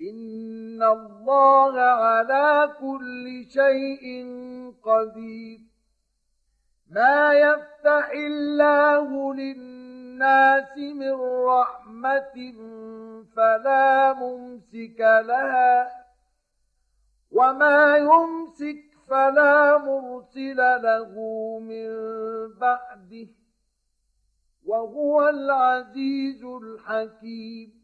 إن الله على كل شيء قدير ما يفتح الله للناس من رحمة فلا ممسك لها وما يمسك فلا مرسل له من بعده وهو العزيز الحكيم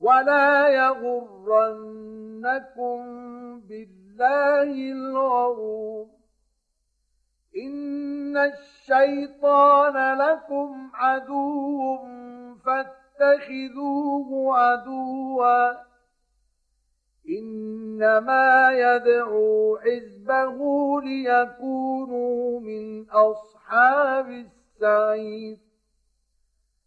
ولا يغرنكم بالله الغرور إن الشيطان لكم عدو فاتخذوه عدوا إنما يدعو حزبه ليكونوا من أصحاب السعير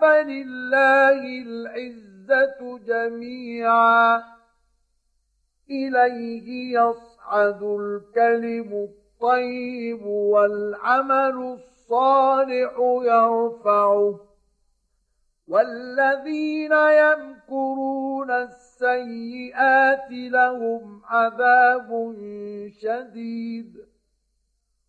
فلله العزة جميعا. إليه يصعد الكلم الطيب والعمل الصالح يرفعه. والذين يمكرون السيئات لهم عذاب شديد.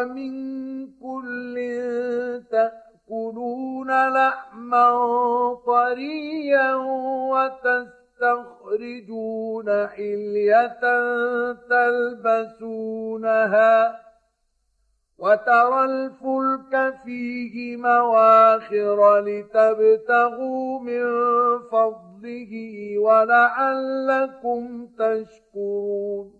ومن كل تأكلون لحما طريا وتستخرجون حلية تلبسونها وترى الفلك فيه مواخر لتبتغوا من فضله ولعلكم تشكرون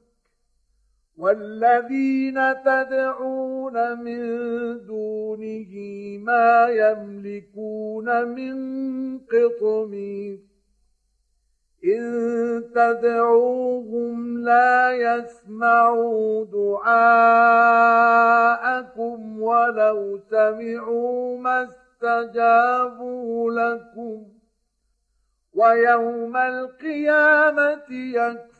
والذين تدعون من دونه ما يملكون من قطمير. إن تدعوهم لا يسمعوا دعاءكم ولو سمعوا ما استجابوا لكم. ويوم القيامة يكفرون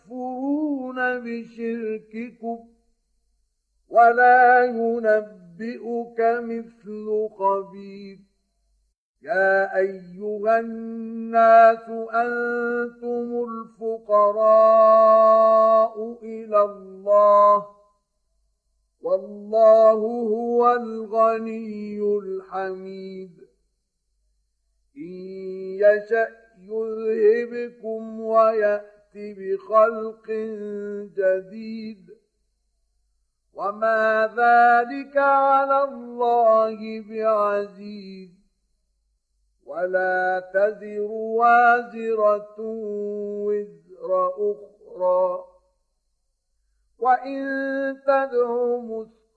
بشرككم ولا ينبئك مثل خبير. يا أيها الناس أنتم الفقراء إلى الله والله هو الغني الحميد. إن يشأ يذهبكم ويأت بخلق جديد. وما ذلك على الله بعزيز. ولا تزر وازرة وزر أخرى. وإن تدع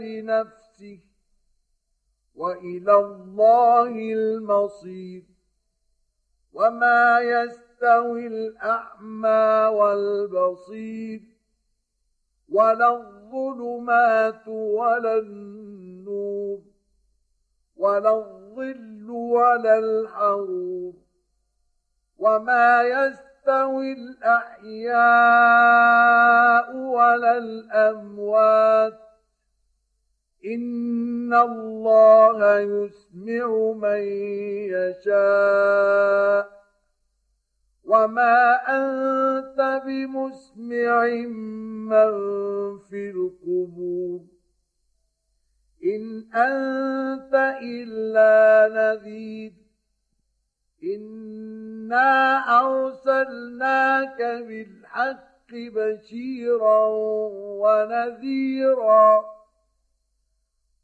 لنفسه وإلى الله المصير وما يستوي الأعمى والبصير ولا الظلمات ولا النور ولا الظل ولا الحرور وما يستوي الأحياء ولا الأموات إن الله يسمع من يشاء وما أنت بمسمع من في القبور إن أنت إلا نذير إنا أرسلناك بالحق بشيرا ونذيرا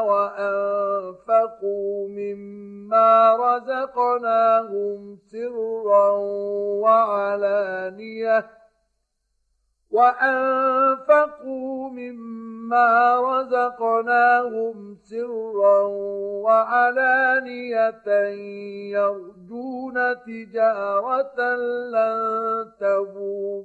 وأنفقوا مما رزقناهم سرا وعلانيةً وأنفقوا مما رزقناهم سرا وعلانية يرجون تجارة لن تبور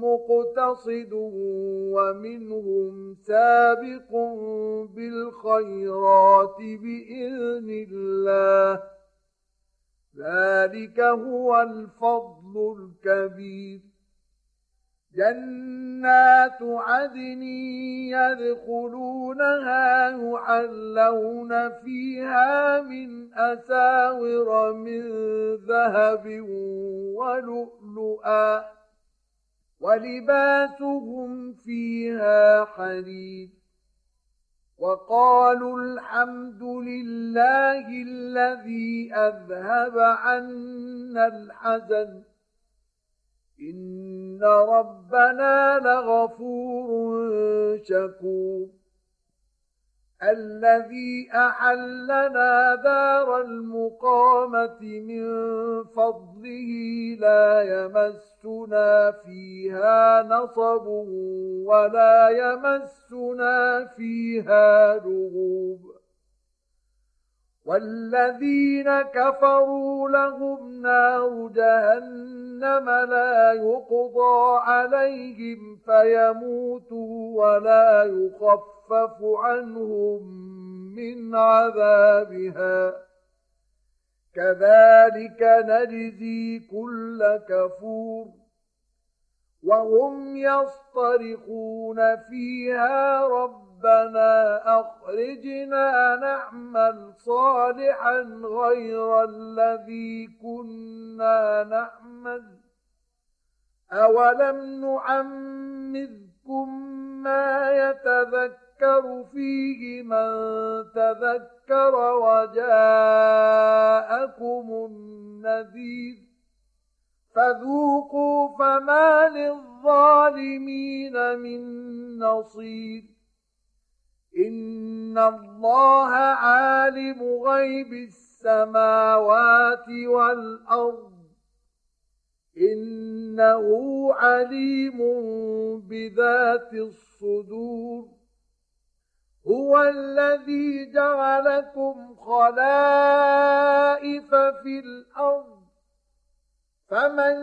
مقتصد ومنهم سابق بالخيرات بإذن الله. ذلك هو الفضل الكبير. جنات عدن يدخلونها يحلون فيها من أساور من ذهب ولؤلؤا. ولباسهم فيها حديد وقالوا الحمد لله الذي أذهب عنا الحزن إن ربنا لغفور شكور الذي أحلنا دار المقامة من فضله لا يمسنا فيها نصب ولا يمسنا فيها لغوب. والذين كفروا لهم نار جهنم لا يقضى عليهم فيموتوا ولا يخفف عنهم من عذابها. كذلك نجزي كل كفور. وهم يصطرخون فيها رب ربنا أخرجنا نعمل صالحا غير الذي كنا نعمل. أولم نعمذكم ما يتذكر فيه من تذكر وجاءكم النذير. فذوقوا فما للظالمين من نصير. إن الله عالم غيب السماوات والأرض. إنه عليم بذات الصدور. هو الذي جعلكم خلائف في الأرض. فمن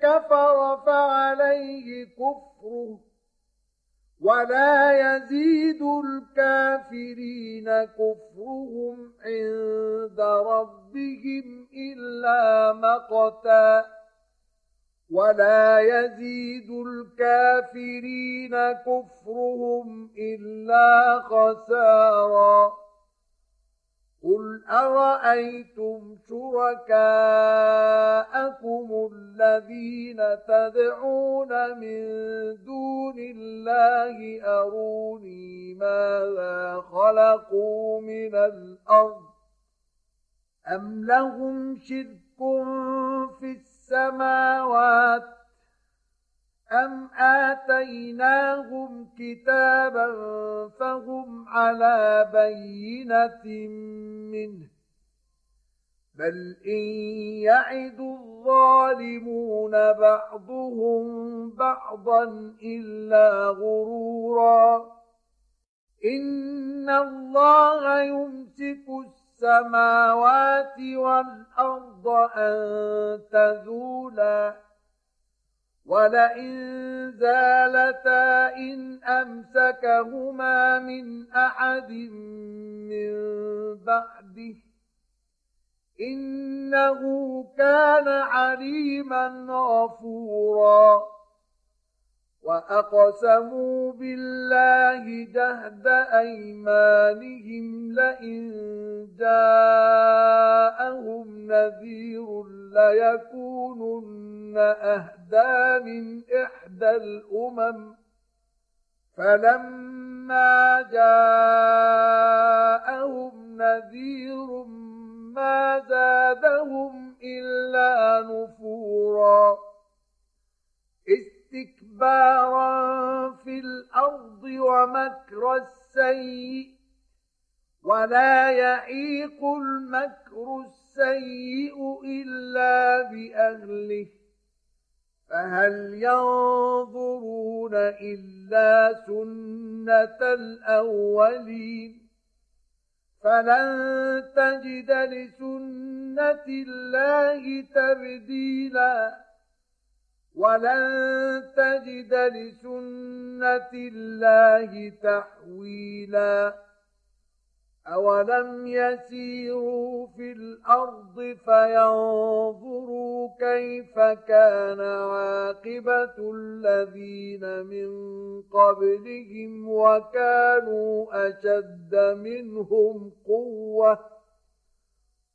كفر فعليه كفره ولا يزيد الكافرين كفرهم عند ربهم إلا مقتا. ولا يزيد الكافرين كفرهم إلا خسارا. قل أرأيتم شركاءكم الذين تدعون من دون الله أروني ماذا خلقوا من الأرض أم لهم شرك في السماوات أم آتيناهم كتابا فهم على بينة منه بل إن يعد الظالمون بعضهم بعضا إلا غرورا إن الله يمسك السماوات والأرض أن تزولا. ولئن زالتا إن أمسكهما من أحد من بعده. إنه كان عليما غفورا. وأقسموا بالله جهد أيمانهم لئن جاءهم نذير ليكونن أهدى من إحدى الأمم فلما جاءهم نذير ما زادهم إلا نفورا استكبارا في الأرض ومكر السيء ولا يعيق المكر السيء إلا بأهله. فهل ينظرون إلا سنة الأولين؟ فلن تجد لسنة الله تبديلاً. ولن تجد لسنة الله تحويلا. أولم يسيروا في الأرض فينظروا كيف كان عاقبة الذين من قبلهم وكانوا أشد منهم قوةً.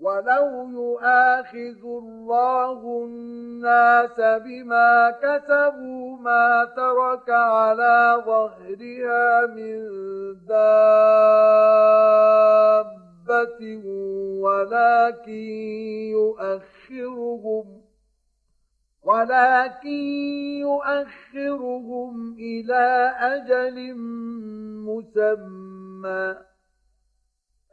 ولو يؤاخذ الله الناس بما كسبوا ما ترك على ظهرها من دابة ولكن يؤخرهم ولكن يؤخرهم إلى أجل مسمى